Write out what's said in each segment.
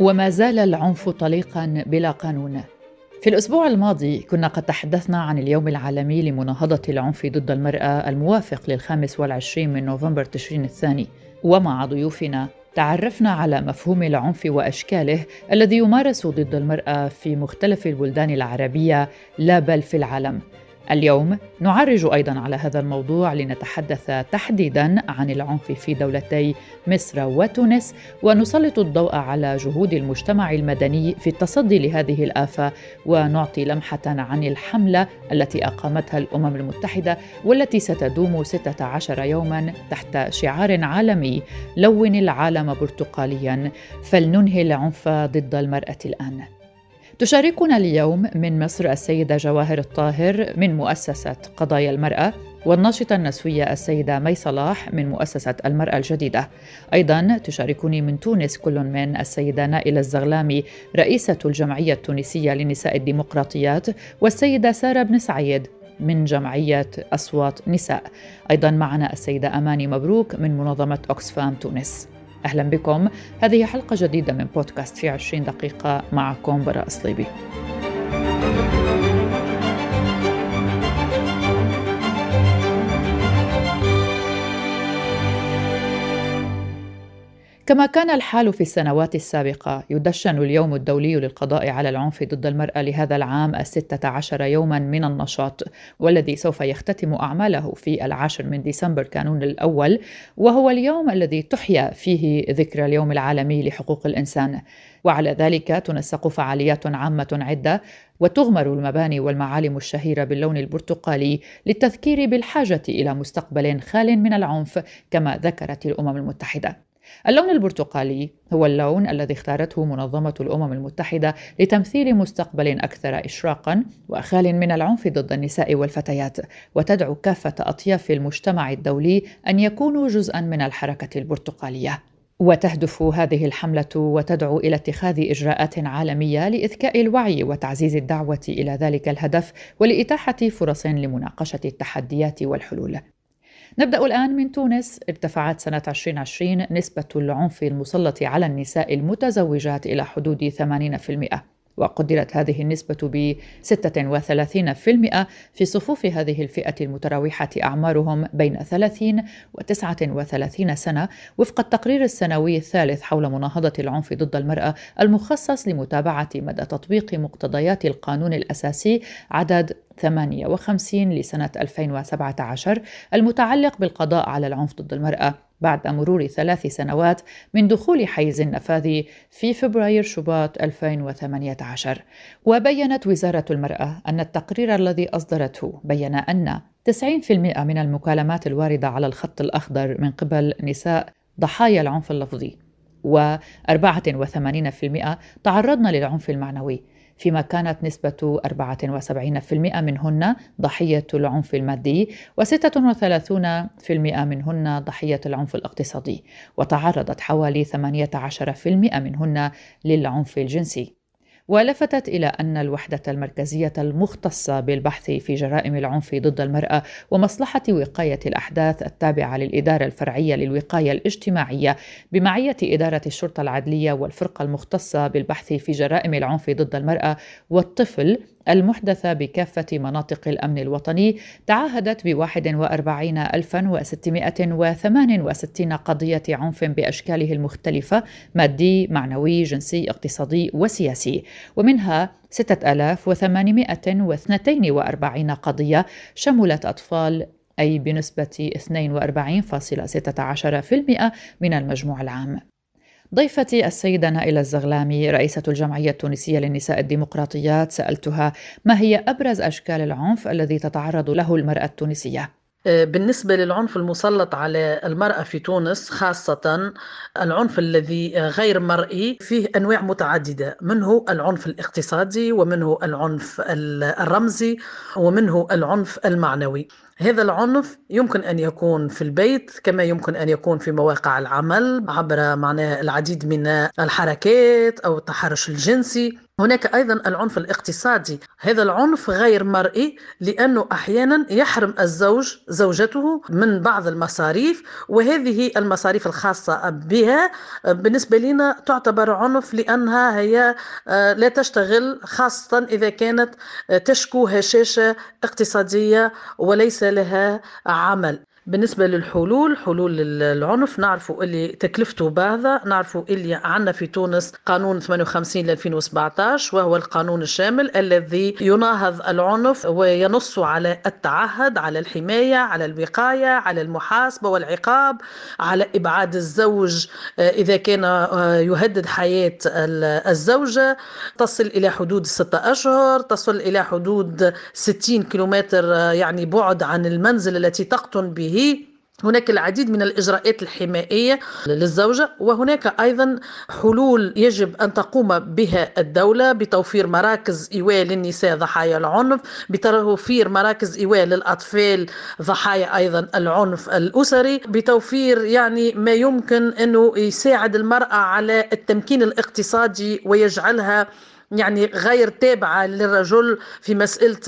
وما زال العنف طليقا بلا قانون. في الأسبوع الماضي كنا قد تحدثنا عن اليوم العالمي لمناهضة العنف ضد المرأة الموافق للخامس والعشرين من نوفمبر تشرين الثاني. ومع ضيوفنا تعرفنا على مفهوم العنف وأشكاله الذي يمارس ضد المرأة في مختلف البلدان العربية لا بل في العالم. اليوم نعرج أيضا على هذا الموضوع لنتحدث تحديدا عن العنف في دولتي مصر وتونس ونسلط الضوء على جهود المجتمع المدني في التصدي لهذه الآفة ونعطي لمحة عن الحملة التي أقامتها الأمم المتحدة والتي ستدوم 16 يوما تحت شعار عالمي لون العالم برتقاليا. فلننهي العنف ضد المرأة الآن. تشاركنا اليوم من مصر السيدة جواهر الطاهر من مؤسسة قضايا المرأة والناشطة النسوية السيدة مي صلاح من مؤسسة المرأة الجديدة. أيضا تشاركني من تونس كل من السيدة نائلة الزغلامي رئيسة الجمعية التونسية لنساء الديمقراطيات والسيدة سارة بن سعيد من جمعية أصوات نساء. أيضا معنا السيدة أماني مبروك من منظمة أكسفام تونس. أهلا بكم. هذه حلقة جديدة من بودكاست في 20 دقيقة معكم براء صليبي كما كان الحال في السنوات السابقة يدشن اليوم الدولي للقضاء على العنف ضد المرأة لهذا العام الستة عشر يوما من النشاط والذي سوف يختتم أعماله في العاشر من ديسمبر كانون الأول وهو اليوم الذي تحيا فيه ذكرى اليوم العالمي لحقوق الإنسان. وعلى ذلك تنسق فعاليات عامة عدة وتغمر المباني والمعالم الشهيرة باللون البرتقالي للتذكير بالحاجة إلى مستقبل خال من العنف كما ذكرت الأمم المتحدة. اللون البرتقالي هو اللون الذي اختارته منظمة الأمم المتحدة لتمثيل مستقبل أكثر إشراقا وخال من العنف ضد النساء والفتيات وتدعو كافة أطياف المجتمع الدولي أن يكونوا جزءا من الحركة البرتقالية وتهدف هذه الحملة وتدعو إلى اتخاذ إجراءات عالمية لإذكاء الوعي وتعزيز الدعوة إلى ذلك الهدف ولإتاحة فرص لمناقشة التحديات والحلول. نبدأ الآن من تونس. ارتفعت سنة 2020 نسبة العنف المسلط على النساء المتزوجات إلى حدود 80% وقدرت هذه النسبة ب 36% في صفوف هذه الفئة المتراوحة أعمارهم بين 30 و 39 سنة وفق التقرير السنوي الثالث حول مناهضة العنف ضد المرأة المخصص لمتابعة مدى تطبيق مقتضيات القانون الأساسي عدد 58 لسنة 2017 المتعلق بالقضاء على العنف ضد المرأة. بعد مرور ثلاث سنوات من دخول حيز النفاذ في فبراير شباط 2018 وبينت وزارة المرأة أن التقرير الذي أصدرته بين أن 90% من المكالمات الواردة على الخط الأخضر من قبل نساء ضحايا العنف اللفظي و84% تعرضن للعنف المعنوي. فيما كانت نسبة 74% منهن ضحية العنف المادي و36% منهن ضحية العنف الاقتصادي. وتعرضت حوالي 18% منهن للعنف الجنسي. ولفتت إلى أن الوحدة المركزية المختصة بالبحث في جرائم العنف ضد المرأة ومصلحة وقاية الأحداث التابعة للإدارة الفرعية للوقاية الاجتماعية بمعية إدارة الشرطة العدلية والفرقة المختصة بالبحث في جرائم العنف ضد المرأة والطفل المحدثة بكافة مناطق الأمن الوطني تعهدت ب 41668 قضية عنف بأشكاله المختلفة مادي، معنوي، جنسي، اقتصادي وسياسي، ومنها 6842 قضية شملت أطفال أي بنسبة 42.16% من المجموع العام. ضيفتي السيدة نائلة الزغلامي رئيسة الجمعية التونسية للنساء الديمقراطيات سألتها ما هي أبرز أشكال العنف الذي تتعرض له المرأة التونسية؟ آه، بالنسبة للعنف المسلط على المرأة في تونس خاصة العنف الذي غير مرئي فيه أنواع متعددة منه العنف الاقتصادي ومنه العنف الرمزي ومنه العنف المعنوي هذا العنف يمكن أن يكون في البيت كما يمكن أن يكون في مواقع العمل عبر معناه العديد من الحركات أو التحرش الجنسي. هناك أيضا العنف الاقتصادي. هذا العنف غير مرئي لأنه أحيانا يحرم الزوج زوجته من بعض المصاريف وهذه المصاريف الخاصة بها بالنسبة لنا تعتبر عنف لأنها هي آه، لا تشتغل خاصة إذا كانت تشكو هشاشة اقتصادية وليس لها عمل. بالنسبة للحلول حلول العنف نعرفوا اللي تكلفته باهظة نعرفوا اللي عندنا في تونس قانون 58 ل 2017 وهو القانون الشامل الذي يناهض العنف وينص على التعهد على الحماية على الوقاية على المحاسبة والعقاب على إبعاد الزوج آه، إذا كان آه، يهدد حياة الزوجة. تصل إلى حدود ستة أشهر تصل إلى حدود 60 كيلومتر آه، يعني بعد عن المنزل التي تقطن به به هناك العديد من الإجراءات الحمائيه للزوجة وهناك أيضا حلول يجب أن تقوم بها الدولة بتوفير مراكز إيواء للنساء ضحايا العنف بتوفير مراكز إيواء للأطفال ضحايا أيضا العنف الأسري بتوفير يعني ما يمكن إنه يساعد المرأة على التمكين الاقتصادي ويجعلها يعني غير تابعة للرجل في مسألة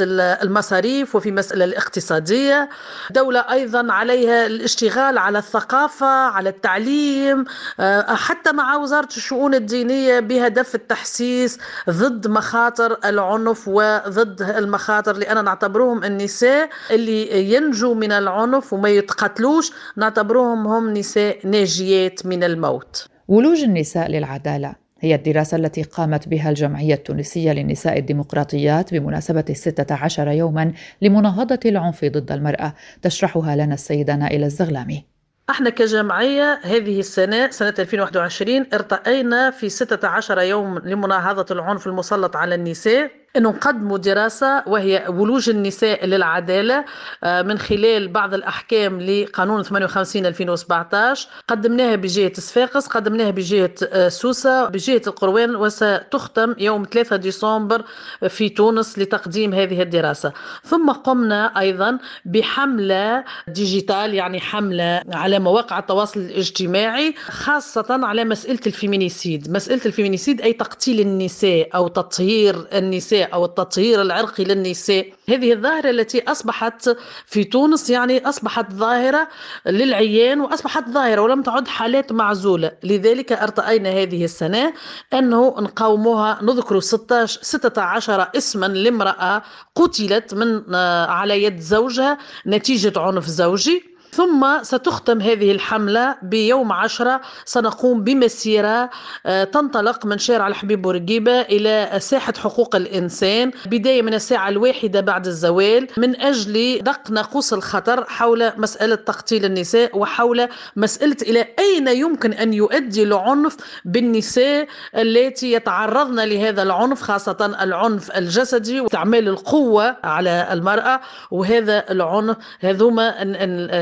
المصاريف وفي مسألة الاقتصادية. دولة أيضا عليها الاشتغال على الثقافة على التعليم آه، حتى مع وزارة الشؤون الدينية بهدف التحسيس ضد مخاطر العنف وضد المخاطر لأن نعتبرهم النساء اللي ينجوا من العنف وما يتقتلوش نعتبرهم هم نساء ناجيات من الموت. ولوج النساء للعدالة. هي الدراسة التي قامت بها الجمعية التونسية للنساء الديمقراطيات بمناسبة الستة عشر يوما لمناهضة العنف ضد المرأة. تشرحها لنا السيدة نائلة الزغلامي. إحنا كجمعية هذه السنة سنة 2021 ارتأينا في 16 يوم لمناهضة العنف المسلط على النساء. أنه نقدموا دراسة وهي ولوج النساء للعدالة آه، من خلال بعض الأحكام لقانون 58 2017 قدمناها بجهة صفاقس قدمناها بجهة آه، سوسة بجهة القروان وستختم يوم 3 ديسمبر في تونس لتقديم هذه الدراسة. ثم قمنا أيضا بحملة digitale يعني حملة على مواقع التواصل الاجتماعي خاصة على مسألة ال féminicide. مسألة ال féminicide أي تقتيل النساء أو تطهير النساء أو التطهير العرقي للنساء هذه الظاهرة التي أصبحت في تونس يعني أصبحت ظاهرة للعيان وأصبحت ظاهرة ولم تعد حالات معزولة. لذلك أرتأينا هذه السنة أنه نقاوموها نذكر 16 16 اسما لامرأة قتلت من آه، على يد زوجها نتيجة عنف زوجي. ثم ستختم هذه الحملة بيوم عشرة. سنقوم بمسيرة آه، تنطلق من شارع الحبيب بورقيبة إلى ساحة حقوق الإنسان بداية من الساعة الواحدة بعد الزوال من أجل دق ناقوس الخطر حول مسألة تقتيل النساء وحول مسألة إلى أين يمكن أن يؤدي العنف بالنساء التي يتعرضن لهذا العنف خاصة العنف الجسدي واستعمال القوة على المرأة. وهذا العنف هذوما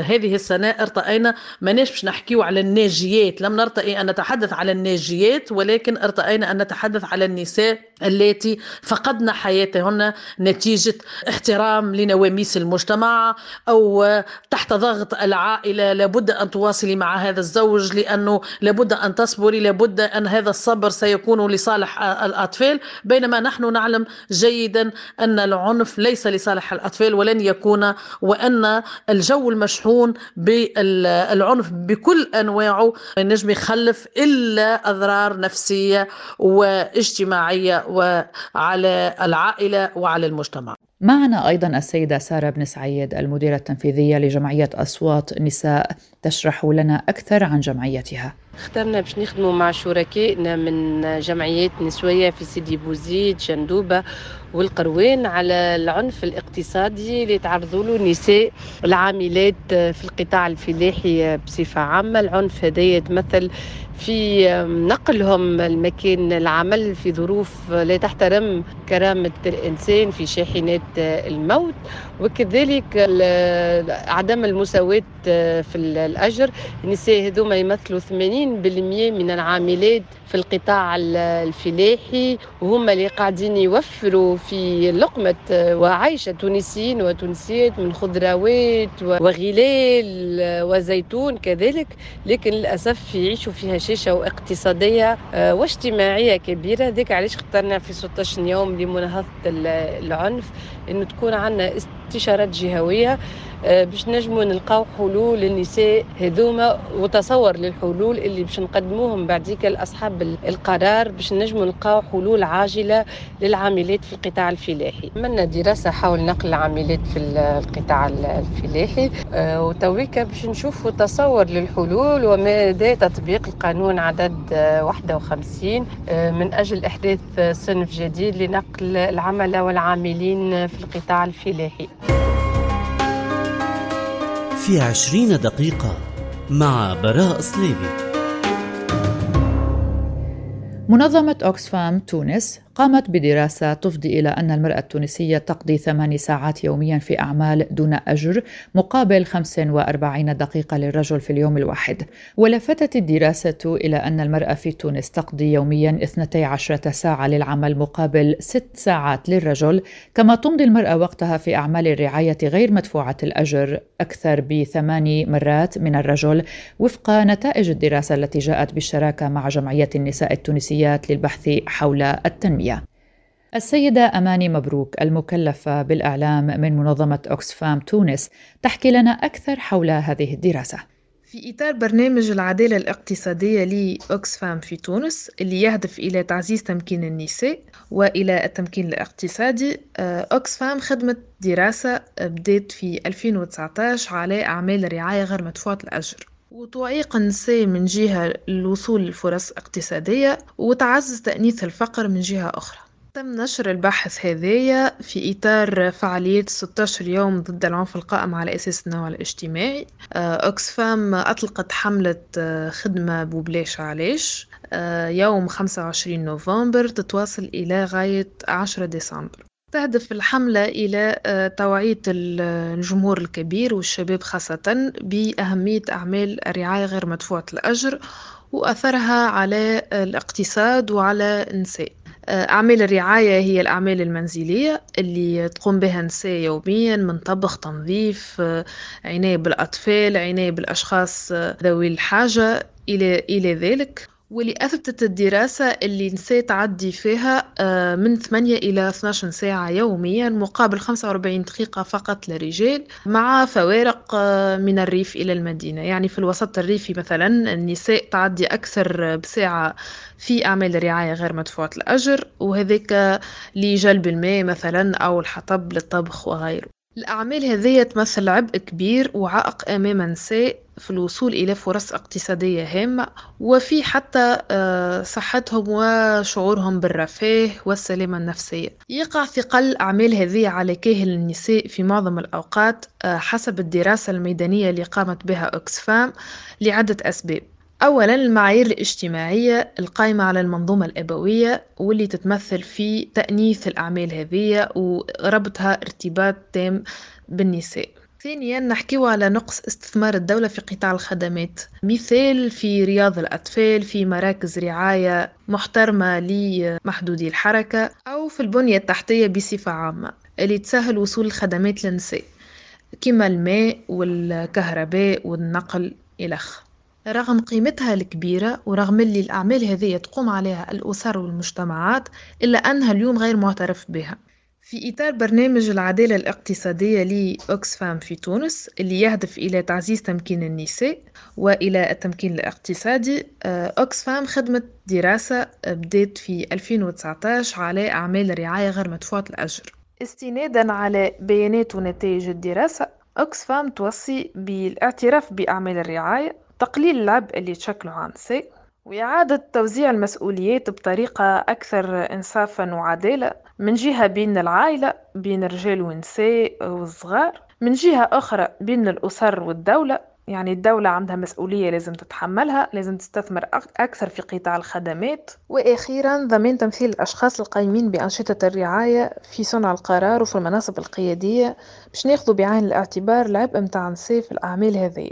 هذه هذه السنة ارتأينا ماناش باش نحكيو على الناجيات. لم نرتئي أن نتحدث على الناجيات ولكن ارتأينا أن نتحدث على النساء التي فقدن حياتهن نتيجة احترام لنواميس المجتمع أو تحت ضغط العائلة. لابد أن تواصلي مع هذا الزوج لأنه لابد أن تصبري لابد أن هذا الصبر سيكون لصالح الأطفال. بينما نحن نعلم جيدا أن العنف ليس لصالح الأطفال ولن يكون وأن الجو المشحون بالعنف بكل أنواعه نجم يخلف إلا أضرار نفسية واجتماعية وعلى العائلة وعلى المجتمع. معنا أيضا السيدة سارة بن سعيد المديرة التنفيذية لجمعية أصوات نساء تشرح لنا أكثر عن جمعيتها. اخترنا باش نخدموا مع شركائنا من جمعيات نسوية في سيدي بوزيد شندوبه والقروان على العنف الاقتصادي اللي تعرضوا له النساء العاملات في القطاع الفلاحي بصفة عامة. العنف هذا يتمثل في نقلهم المكان العمل في ظروف لا تحترم كرامة الإنسان في شاحنات الموت. وكذلك عدم المساواة في الأجر. النساء هذوما يمثلوا 80% من العاملات في القطاع الفلاحي. وهم اللي قاعدين يوفروا في لقمة وعيش تونسيين وتونسيات من خضروات وغلال وزيتون كذلك لكن للأسف يعيشوا في هشاشة واقتصادية آه، واجتماعية كبيرة. ذيك علاش اخترنا في 16 يوم لمناهضة العنف إنه تكون عندنا استشارات جهوية آه، باش نجموا نلقاو حلول للنساء هذوما وتصور للحلول اللي باش نقدموهم بعديك لاصحاب القرار باش نجموا نلقاو حلول عاجلة للعاملات في القطاع. الفلاحي. عملنا دراسه حول نقل العاملات في القطاع الفلاحي. آه، وتويكا باش نشوفوا تصور للحلول ومدى تطبيق القانون عدد 51 آه، من أجل إحداث صنف جديد لنقل العمله والعاملين في القطاع الفلاحي. في عشرين دقيقة مع براء صليبي منظمة أوكسفام تونس قامت بدراسة تفضي إلى أن المرأة التونسية تقضي ثماني ساعات يوميا في أعمال دون أجر مقابل 45 دقيقة للرجل في اليوم الواحد. ولفتت الدراسة إلى أن المرأة في تونس تقضي يوميا 12 ساعة للعمل مقابل 6 ساعات للرجل كما تمضي المرأة وقتها في أعمال الرعاية غير مدفوعة الأجر أكثر بثماني مرات من الرجل. وفق نتائج الدراسة التي جاءت بالشراكة مع جمعية النساء التونسيات للبحث حول التنمية. التنمية السيدة أماني مبروك المكلفة بالإعلام من منظمة أوكسفام تونس تحكي لنا أكثر حول هذه الدراسة. في إطار برنامج العدالة الاقتصادية لأوكسفام في تونس اللي يهدف إلى تعزيز تمكين النساء وإلى التمكين الاقتصادي آه، أوكسفام خدمت دراسة بدأت في 2019 على أعمال الرعاية غير مدفوعة الأجر. وتعيق النساء من جهة الوصول لفرص اقتصادية وتعزز تأنيث الفقر من جهة أخرى. تم نشر البحث هذايا في إطار فعالية 16 يوم ضد العنف القائم على أساس النوع الاجتماعي. آه، أوكسفام أطلقت حملة آه، خدمة ببلاش علاش. آه، يوم 25 نوفمبر تتواصل إلى غاية 10 ديسمبر. تهدف الحملة إلى آه، توعية الجمهور الكبير والشباب خاصة بأهمية أعمال الرعاية غير مدفوعة الأجر وأثرها على الاقتصاد وعلى النساء. آه، أعمال الرعاية هي الأعمال المنزلية اللي تقوم بها النساء يوميا من طبخ تنظيف آه، عناية بالأطفال عناية بالأشخاص ذوي الحاجة إلى إلى ذلك. واللي أثبتت الدراسة اللي النساء تعدي فيها آه، من 8 إلى 12 ساعة يوميا مقابل 45 دقيقة فقط للرجال مع فوارق آه، من الريف إلى المدينة. يعني في الوسط الريفي مثلا النساء تعدي أكثر بساعة في أعمال الرعاية غير مدفوعة الأجر وهذاك لجلب الماء مثلا أو الحطب للطبخ وغيره. الأعمال هذه تمثل عبء كبير وعائق أمام النساء في الوصول إلى فرص اقتصادية هامة وفي حتى آه، صحتهم وشعورهم بالرفاه والسلامة النفسية. يقع ثقل أعمال هذه على كاهل النساء في معظم الأوقات آه، حسب الدراسة الميدانية اللي قامت بها أكسفام لعدة أسباب. أولا المعايير الاجتماعية القائمة على المنظومة الأبوية واللي تتمثل في تأنيث الأعمال هذه وربطها ارتباط تام بالنساء. ثانيا نحكيو على نقص استثمار الدولة في قطاع الخدمات. مثال في رياض الأطفال في مراكز رعاية محترمة لمحدودي الحركة أو في البنية التحتية بصفة عامة اللي تسهل وصول الخدمات للنساء كما الماء والكهرباء والنقل إلخ رغم قيمتها الكبيرة ورغم اللي الأعمال هذه تقوم عليها الأسر والمجتمعات إلا أنها اليوم غير معترف بها. في إطار برنامج العدالة الاقتصادية لأوكسفام في تونس اللي يهدف إلى تعزيز تمكين النساء وإلى التمكين الاقتصادي أوكسفام خدمت دراسة بدأت في 2019 على أعمال الرعاية غير مدفوعة الأجر. استنادا على بيانات ونتائج الدراسة أوكسفام توصي بالاعتراف بأعمال الرعاية تقليل العبء اللي تشكله عن النساء وإعادة توزيع المسؤوليات بطريقة أكثر إنصافا وعدالة من جهة بين العائلة بين الرجال والنساء والصغار من جهة أخرى بين الأسر والدولة. يعني الدولة عندها مسؤولية لازم تتحملها لازم تستثمر أكثر في قطاع الخدمات. وأخيرا ضمان تمثيل الأشخاص القائمين بأنشطة الرعاية في صنع القرار وفي المناصب القيادية باش ناخذوا بعين الاعتبار العبء متاع النساء في الأعمال هذه.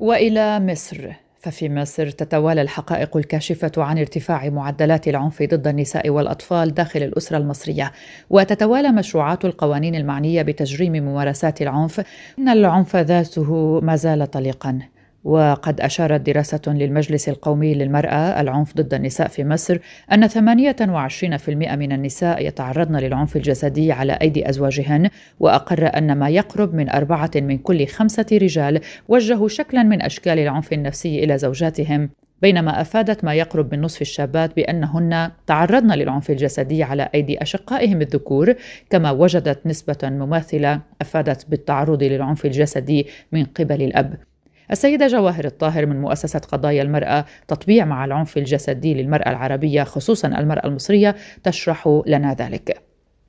وإلى مصر. ففي مصر تتوالى الحقائق الكاشفة عن ارتفاع معدلات العنف ضد النساء والأطفال داخل الأسرة المصرية. وتتوالى مشروعات القوانين المعنية بتجريم ممارسات العنف إن العنف ذاته ما زال طليقا. وقد أشارت دراسة للمجلس القومي للمرأة العنف ضد النساء في مصر أن 28% من النساء يتعرضن للعنف الجسدي على أيدي أزواجهن وأقر أن ما يقرب من أربعة من كل خمسة رجال وجهوا شكلا من أشكال العنف النفسي إلى زوجاتهم. بينما أفادت ما يقرب من نصف الشابات بأنهن تعرضن للعنف الجسدي على أيدي أشقائهم الذكور كما وجدت نسبة مماثلة أفادت بالتعرض للعنف الجسدي من قبل الأب. السيدة جواهر الطاهر من مؤسسة قضايا المرأة تطبيع مع العنف الجسدي للمرأة العربية خصوصا المرأة المصرية تشرح لنا ذلك.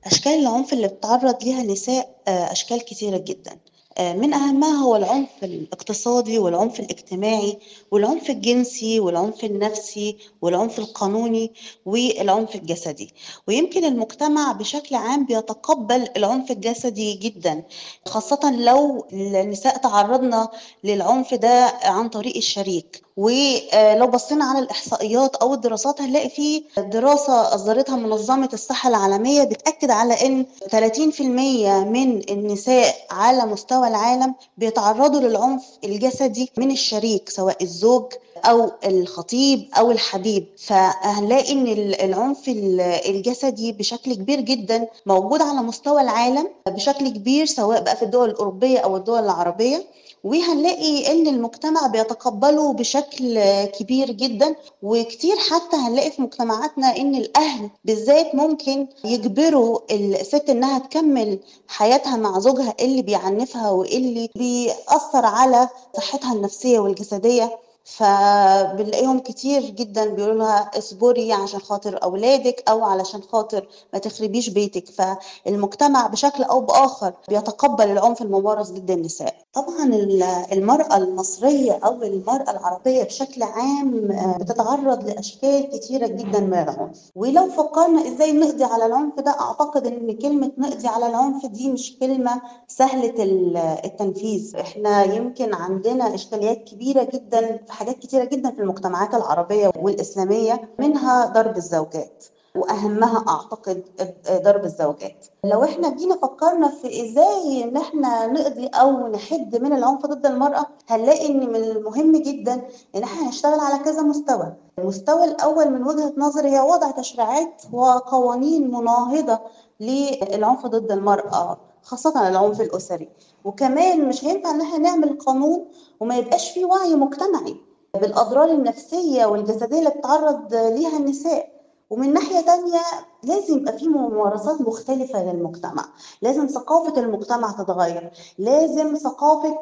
أشكال العنف اللي بتعرض لها النساء آه، أشكال كثيرة جدا. من أهمها هو العنف الاقتصادي والعنف الاجتماعي والعنف الجنسي والعنف النفسي والعنف القانوني والعنف الجسدي. ويمكن المجتمع بشكل عام بيتقبل العنف الجسدي جدا خاصة لو النساء تعرضنا للعنف ده عن طريق الشريك. ولو بصينا على الإحصائيات أو الدراسات هنلاقي في دراسة أصدرتها منظمة الصحة العالمية بتأكد على إن 30% من النساء على مستوى العالم بيتعرضوا للعنف الجسدي من الشريك سواء الزوج أو الخطيب أو الحبيب. فهنلاقي إن العنف الجسدي بشكل كبير جدا موجود على مستوى العالم بشكل كبير سواء بقى في الدول الأوروبية أو الدول العربية. وهنلاقي إن المجتمع بيتقبله بشكل كبير جدا وكتير حتى هنلاقي في مجتمعاتنا إن الأهل بالذات ممكن يجبروا الست إنها تكمل حياتها مع زوجها اللي بيعنفها واللي بيأثر على صحتها النفسية والجسدية. فبنلاقيهم كتير جدا بيقولوا لها اصبري عشان خاطر أولادك أو علشان خاطر ما تخربيش بيتك. فالمجتمع بشكل أو بآخر بيتقبل العنف الممارس ضد النساء. طبعا المرأة المصرية أو المرأة العربية بشكل عام آه، بتتعرض لأشكال كتيرة جدا من العنف ولو فكرنا إزاي نقضي على العنف ده أعتقد إن كلمة نقضي على العنف دي مش كلمة سهلة التنفيذ. إحنا يمكن عندنا إشكاليات كبيرة جدا في حاجات كتيرة جدا في المجتمعات العربية والإسلامية منها ضرب الزوجات. وأهمها أعتقد ضرب الزوجات. لو إحنا جينا فكرنا في إزاي إن إحنا نقضي أو نحد من العنف ضد المرأة هنلاقي إن من المهم جدا إن إحنا نشتغل على كذا مستوى. المستوى الأول من وجهة نظري هي وضع تشريعات وقوانين مناهضة للعنف ضد المرأة خاصة العنف الأسري. وكمان مش هينفع إن إحنا نعمل قانون وما يبقاش فيه وعي مجتمعي بالأضرار النفسية والجسدية اللي بتتعرض ليها النساء. ومن ناحية تانية لازم يبقى في ممارسات مختلفة للمجتمع. لازم ثقافة المجتمع تتغير. لازم ثقافة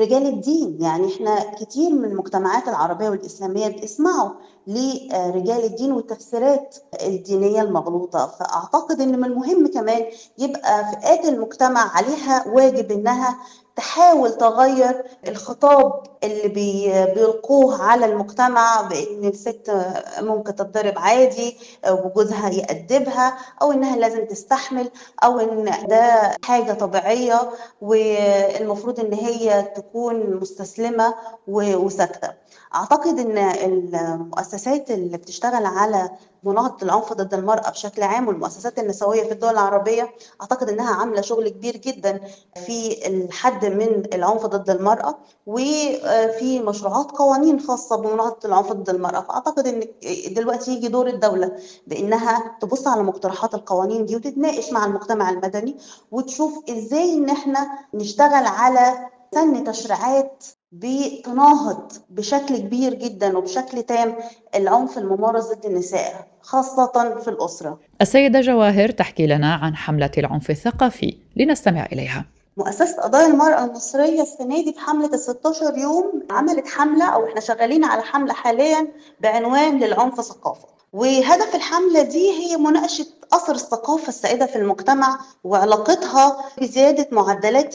رجال الدين. يعني إحنا كتير من المجتمعات العربية والإسلامية بيسمعوا لرجال الدين والتفسيرات الدينية المغلوطة. فأعتقد أن من المهم كمان يبقى فئات المجتمع عليها واجب أنها تحاول تغير الخطاب اللي بيلقوه على المجتمع بإن الست ممكن تتضرب عادي وجوزها يأدبها أو إنها لازم تستحمل أو إن ده حاجة طبيعية والمفروض إن هي تكون مستسلمة وساكتة. أعتقد إن المؤسسات اللي بتشتغل على مناهضة العنف ضد المرأة بشكل عام والمؤسسات النسوية في الدول العربية أعتقد إنها عاملة شغل كبير جدا في الحد من العنف ضد المرأة وفي مشروعات قوانين خاصة بمناهضة العنف ضد المرأة. فأعتقد إن دلوقتي يجي دور الدولة بإنها تبص على مقترحات القوانين دي وتتناقش مع المجتمع المدني وتشوف إزاي إن إحنا نشتغل على سن تشريعات بتناهض بشكل كبير جدا وبشكل تام العنف الممارس ضد النساء خاصة في الأسرة. السيدة جواهر تحكي لنا عن حملة العنف الثقافي. لنستمع إليها. مؤسسة قضايا المرأة المصرية السنة دي في حملة ال 16 يوم عملت حملة أو إحنا شغالين على حملة حاليا بعنوان للعنف ثقافة. وهدف الحملة دي هي مناقشة أثر الثقافة السائدة في المجتمع وعلاقتها بزيادة معدلات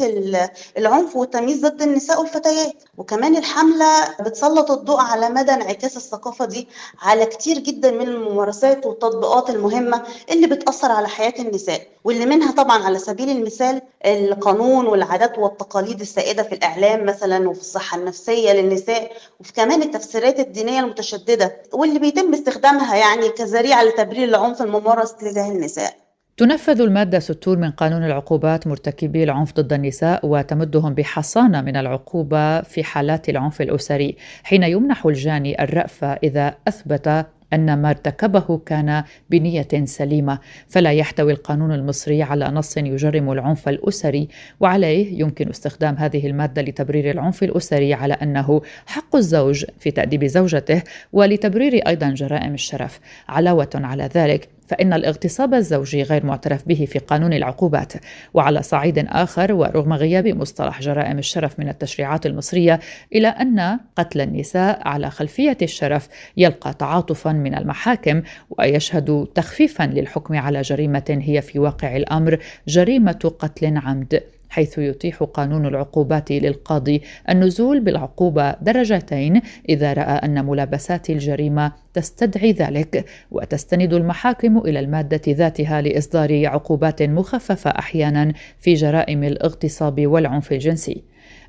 العنف والتمييز ضد النساء والفتيات. وكمان الحملة بتسلط الضوء على مدى انعكاس الثقافة دي على كتير جدا من الممارسات والتطبيقات المهمة اللي بتأثر على حياة النساء واللي منها طبعا على سبيل المثال القانون والعادات والتقاليد السائدة في الإعلام مثلا وفي الصحة النفسية للنساء وفي كمان التفسيرات الدينية المتشددة واللي بيتم استخدامها يعني كذريعة لتبرير العنف الممارس تجاه النساء. تنفذ المادة 60 من قانون العقوبات مرتكبي العنف ضد النساء وتمدهم بحصانة من العقوبة في حالات العنف الأسري حين يمنح الجاني الرأفة إذا أثبت أن ما ارتكبه كان بنية سليمة. فلا يحتوي القانون المصري على نص يجرم العنف الأسري وعليه يمكن استخدام هذه المادة لتبرير العنف الأسري على أنه حق الزوج في تأديب زوجته ولتبرير أيضا جرائم الشرف. علاوة على ذلك فإن الاغتصاب الزوجي غير معترف به في قانون العقوبات. وعلى صعيد آخر ورغم غياب مصطلح جرائم الشرف من التشريعات المصرية إلى أن قتل النساء على خلفية الشرف يلقى تعاطفا من المحاكم ويشهد تخفيفا للحكم على جريمة هي في واقع الأمر جريمة قتل عمد. حيث يتيح قانون العقوبات للقاضي النزول بالعقوبة درجتين إذا رأى أن ملابسات الجريمة تستدعي ذلك وتستند المحاكم إلى المادة ذاتها لإصدار عقوبات مخففة أحيانا في جرائم الاغتصاب والعنف الجنسي.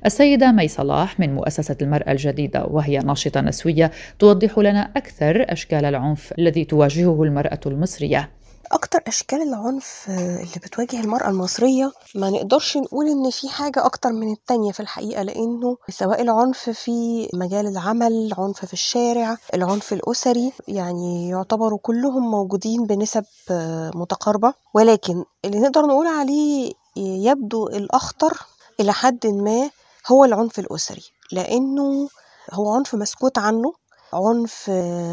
السيدة مي صلاح من مؤسسة المرأة الجديدة وهي ناشطة نسوية توضح لنا أكثر أشكال العنف الذي تواجهه المرأة المصرية. أكتر أشكال العنف اللي بتواجه المرأة المصرية؟ ما نقدرش نقول إن في حاجة أكتر من التانية في الحقيقة لأنه سواء العنف في مجال العمل العنف في الشارع العنف الأسري يعني يعتبروا كلهم موجودين بنسب متقاربة. ولكن اللي نقدر نقول عليه يبدو الأخطر إلى حد ما هو العنف الأسري لأنه هو عنف مسكوت عنه عنف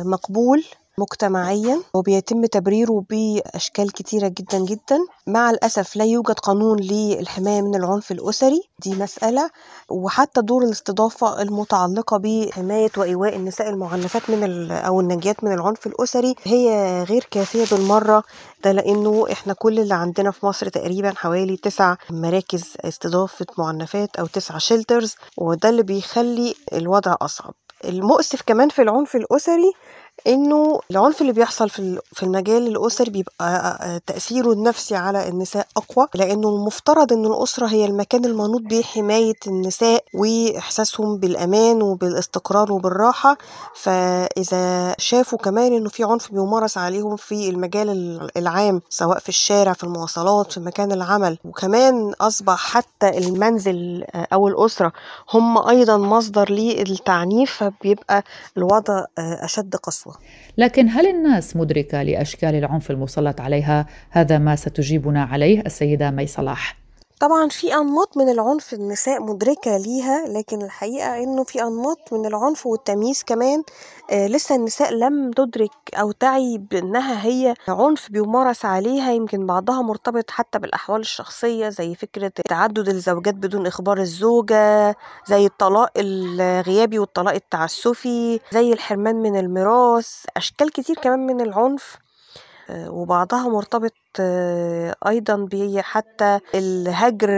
مقبول مجتمعيا وبيتم تبريره بأشكال كتيرة جدا جدا. مع الأسف لا يوجد قانون للحماية من العنف الأسري دي مسألة. وحتى دور الاستضافة المتعلقة بحماية وإيواء النساء المعنفات من أو الناجيات من العنف الأسري هي غير كافية بالمرة. ده لأنه إحنا كل اللي عندنا في مصر تقريبا حوالي تسع مراكز استضافة معنفات أو تسع شيلترز وده اللي بيخلي الوضع أصعب. المؤسف كمان في العنف الأسري إنه العنف اللي بيحصل في في المجال الأسري بيبقى تأثيره النفسي على النساء أقوى لأنه المفترض إن الأسرة هي المكان المنوط بحمايه النساء وإحساسهم بالأمان وبالاستقرار وبالراحة. فإذا شافوا كمان إنه في عنف بيمارس عليهم في المجال العام سواء في الشارع في المواصلات في مكان العمل. وكمان أصبح حتى المنزل أو الأسرة هم أيضا مصدر للتعنيف فبيبقى الوضع أشد قسوه لكن هل الناس مدركة لأشكال العنف المسلط عليها؟ هذا ما ستجيبنا عليه السيدة مي صلاح طبعا في أنماط من العنف النساء مدركة ليها لكن الحقيقة إنه في أنماط من العنف والتمييز كمان آه لسه النساء لم تدرك أو تعي بأنها هي عنف بيمارس عليها. يمكن بعضها مرتبط حتى بالأحوال الشخصية زي فكرة تعدد الزوجات بدون إخبار الزوجة زي الطلاق الغيابي والطلاق التعسفي زي الحرمان من الميراث أشكال كتير كمان من العنف وبعضها مرتبط أيضا حتى الهجر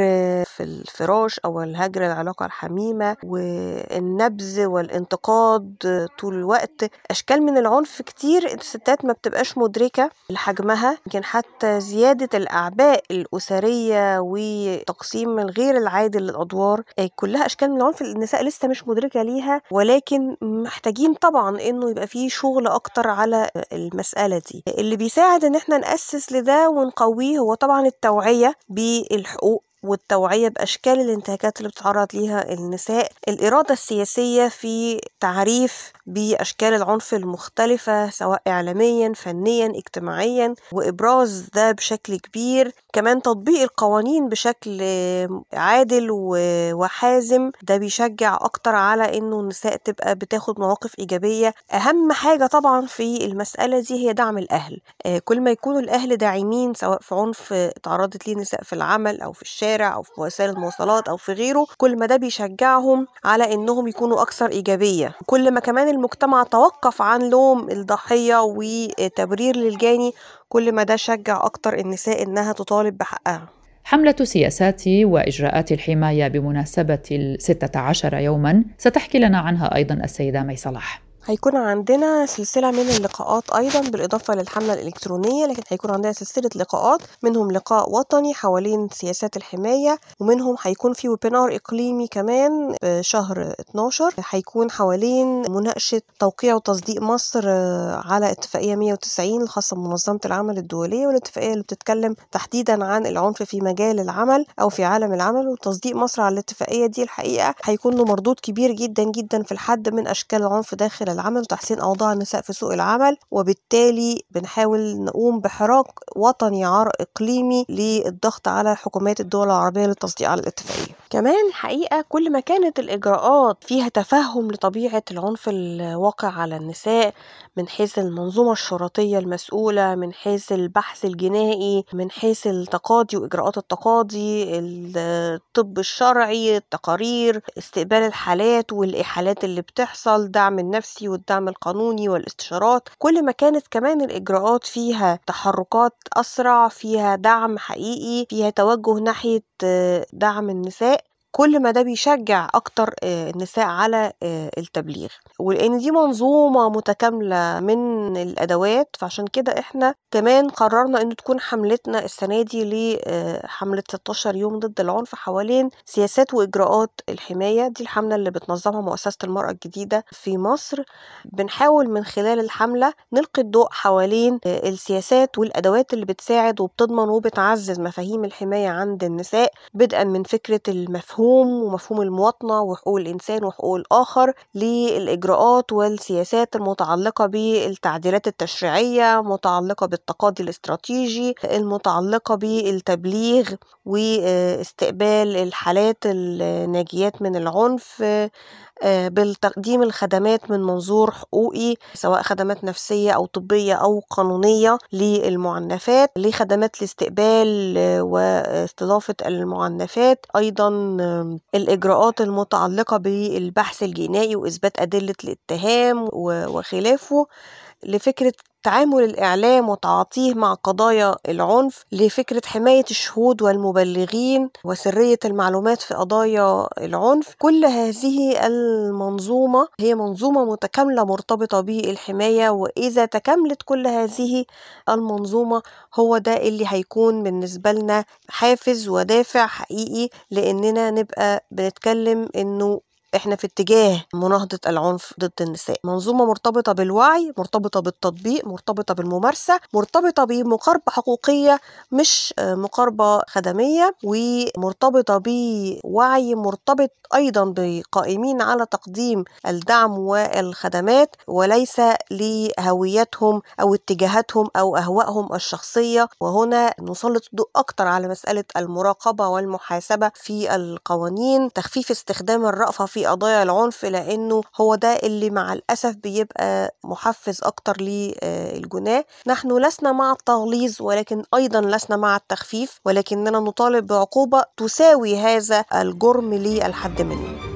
في الفراش أو الهجر العلاقة الحميمة والنبذ والانتقاد طول الوقت. أشكال من العنف كتير الستات ما بتبقاش مدركة لحجمها. يمكن حتى زيادة الأعباء الأسرية وتقسيم الغير العادل للأدوار كلها أشكال من العنف النساء لسه مش مدركة ليها. ولكن محتاجين طبعا إنه يبقى فيه شغل أكتر على المسألة دي. اللي بيساعد إن إحنا نأسس لده ونقويه هو طبعا التوعية بالحقوق والتوعية بأشكال الانتهاكات اللي بتتعرض ليها النساء. الإرادة السياسية في تعريف بأشكال العنف المختلفة سواء إعلاميا فنيا اجتماعيا وإبراز ده بشكل كبير. كمان تطبيق القوانين بشكل عادل وحازم. ده بيشجع أكتر على إنه النساء تبقى بتاخد مواقف إيجابية. أهم حاجة طبعا في المسألة دي هي دعم الأهل. كل ما يكونوا الأهل داعمين سواء في عنف تعرضت ليه النساء في العمل أو في الشارع الشارع أو في وسائل المواصلات أو في غيره كل ما ده بيشجعهم على إنهم يكونوا أكثر إيجابية. كل ما كمان المجتمع توقف عن لوم الضحية وتبرير للجاني كل ما ده شجع أكتر النساء إنها تطالب بحقها. حملة سياسات وإجراءات الحماية بمناسبة الستة عشر يوما ستحكي لنا عنها أيضا السيدة مي صلاح. هيكون عندنا سلسلة من اللقاءات أيضا بالإضافة للحملة الإلكترونية لكن هيكون عندنا سلسلة لقاءات منهم لقاء وطني حوالين سياسات الحماية ومنهم هيكون في ويبينار إقليمي كمان بشهر 12 هيكون حوالين مناقشة توقيع وتصديق مصر على اتفاقية 190 الخاصة بمنظمة العمل الدولية والاتفاقية اللي بتتكلم تحديدا عن العنف في مجال العمل أو في عالم العمل وتصديق مصر على الاتفاقية دي الحقيقة هيكون له مردود كبير جدا جدا في الحد من أشكال العنف داخل العمل وتحسين أوضاع النساء في سوق العمل وبالتالي بنحاول نقوم بحراك وطني إقليمي للضغط على حكومات الدول العربية للتصديق على الاتفاقية. كمان الحقيقة كل ما كانت الإجراءات فيها تفهم لطبيعة العنف الواقع على النساء من حيث المنظومة الشرطية المسؤولة من حيث البحث الجنائي من حيث التقاضي وإجراءات التقاضي الطب الشرعي التقارير استقبال الحالات والإحالات اللي بتحصل دعم النفسي والدعم القانوني والاستشارات. كل ما كانت كمان الإجراءات فيها تحركات أسرع فيها دعم حقيقي فيها توجه ناحية دعم النساء كل ما ده بيشجع أكتر النساء على التبليغ. ولأن دي منظومة متكاملة من الأدوات فعشان كده إحنا كمان قررنا إن تكون حملتنا السنة دي لحملة 16 يوم ضد العنف حوالين سياسات وإجراءات الحماية. دي الحملة اللي بتنظمها مؤسسة المرأة الجديدة في مصر. بنحاول من خلال الحملة نلقي الضوء حوالين السياسات والأدوات اللي بتساعد وبتضمن وبتعزز مفاهيم الحماية عند النساء بدءا من فكرة المفهوم المفهوم ومفهوم المواطنة وحقوق الإنسان وحقوق الآخر للإجراءات والسياسات المتعلقة بالتعديلات التشريعية متعلقة بالتقاضي الاستراتيجي المتعلقة بالتبليغ واستقبال الحالات الناجيات من العنف بالتقديم الخدمات من منظور حقوقي سواء خدمات نفسية أو طبية أو قانونية للمعنفات لخدمات الاستقبال واستضافة المعنفات أيضا الإجراءات المتعلقة بالبحث الجنائي وإثبات أدلة الاتهام وخلافه. لفكرة تعامل الإعلام وتعاطيه مع قضايا العنف لفكرة حماية الشهود والمبلغين وسرية المعلومات في قضايا العنف. كل هذه المنظومة هي منظومة متكاملة مرتبطة بالحماية وإذا تكاملت كل هذه المنظومة هو ده اللي هيكون بالنسبة لنا حافز ودافع حقيقي لأننا نبقى بنتكلم إنه إحنا في اتجاه مناهضة العنف ضد النساء. منظومة مرتبطة بالوعي مرتبطة بالتطبيق مرتبطة بالممارسة مرتبطة بمقاربة حقوقية مش مقاربة خدمية ومرتبطة بوعي مرتبط أيضا بقائمين على تقديم الدعم والخدمات وليس لهويتهم أو اتجاهاتهم أو أهوائهم الشخصية. وهنا نسلط الضوء أكتر على مسألة المراقبة والمحاسبة في القوانين تخفيف استخدام الرأفة في قضايا العنف لأنه هو ده اللي مع الأسف بيبقى محفز أكتر للجناه نحن لسنا مع التغليظ ولكن أيضا لسنا مع التخفيف ولكننا نطالب بعقوبة تساوي هذا الجرم للحد منه.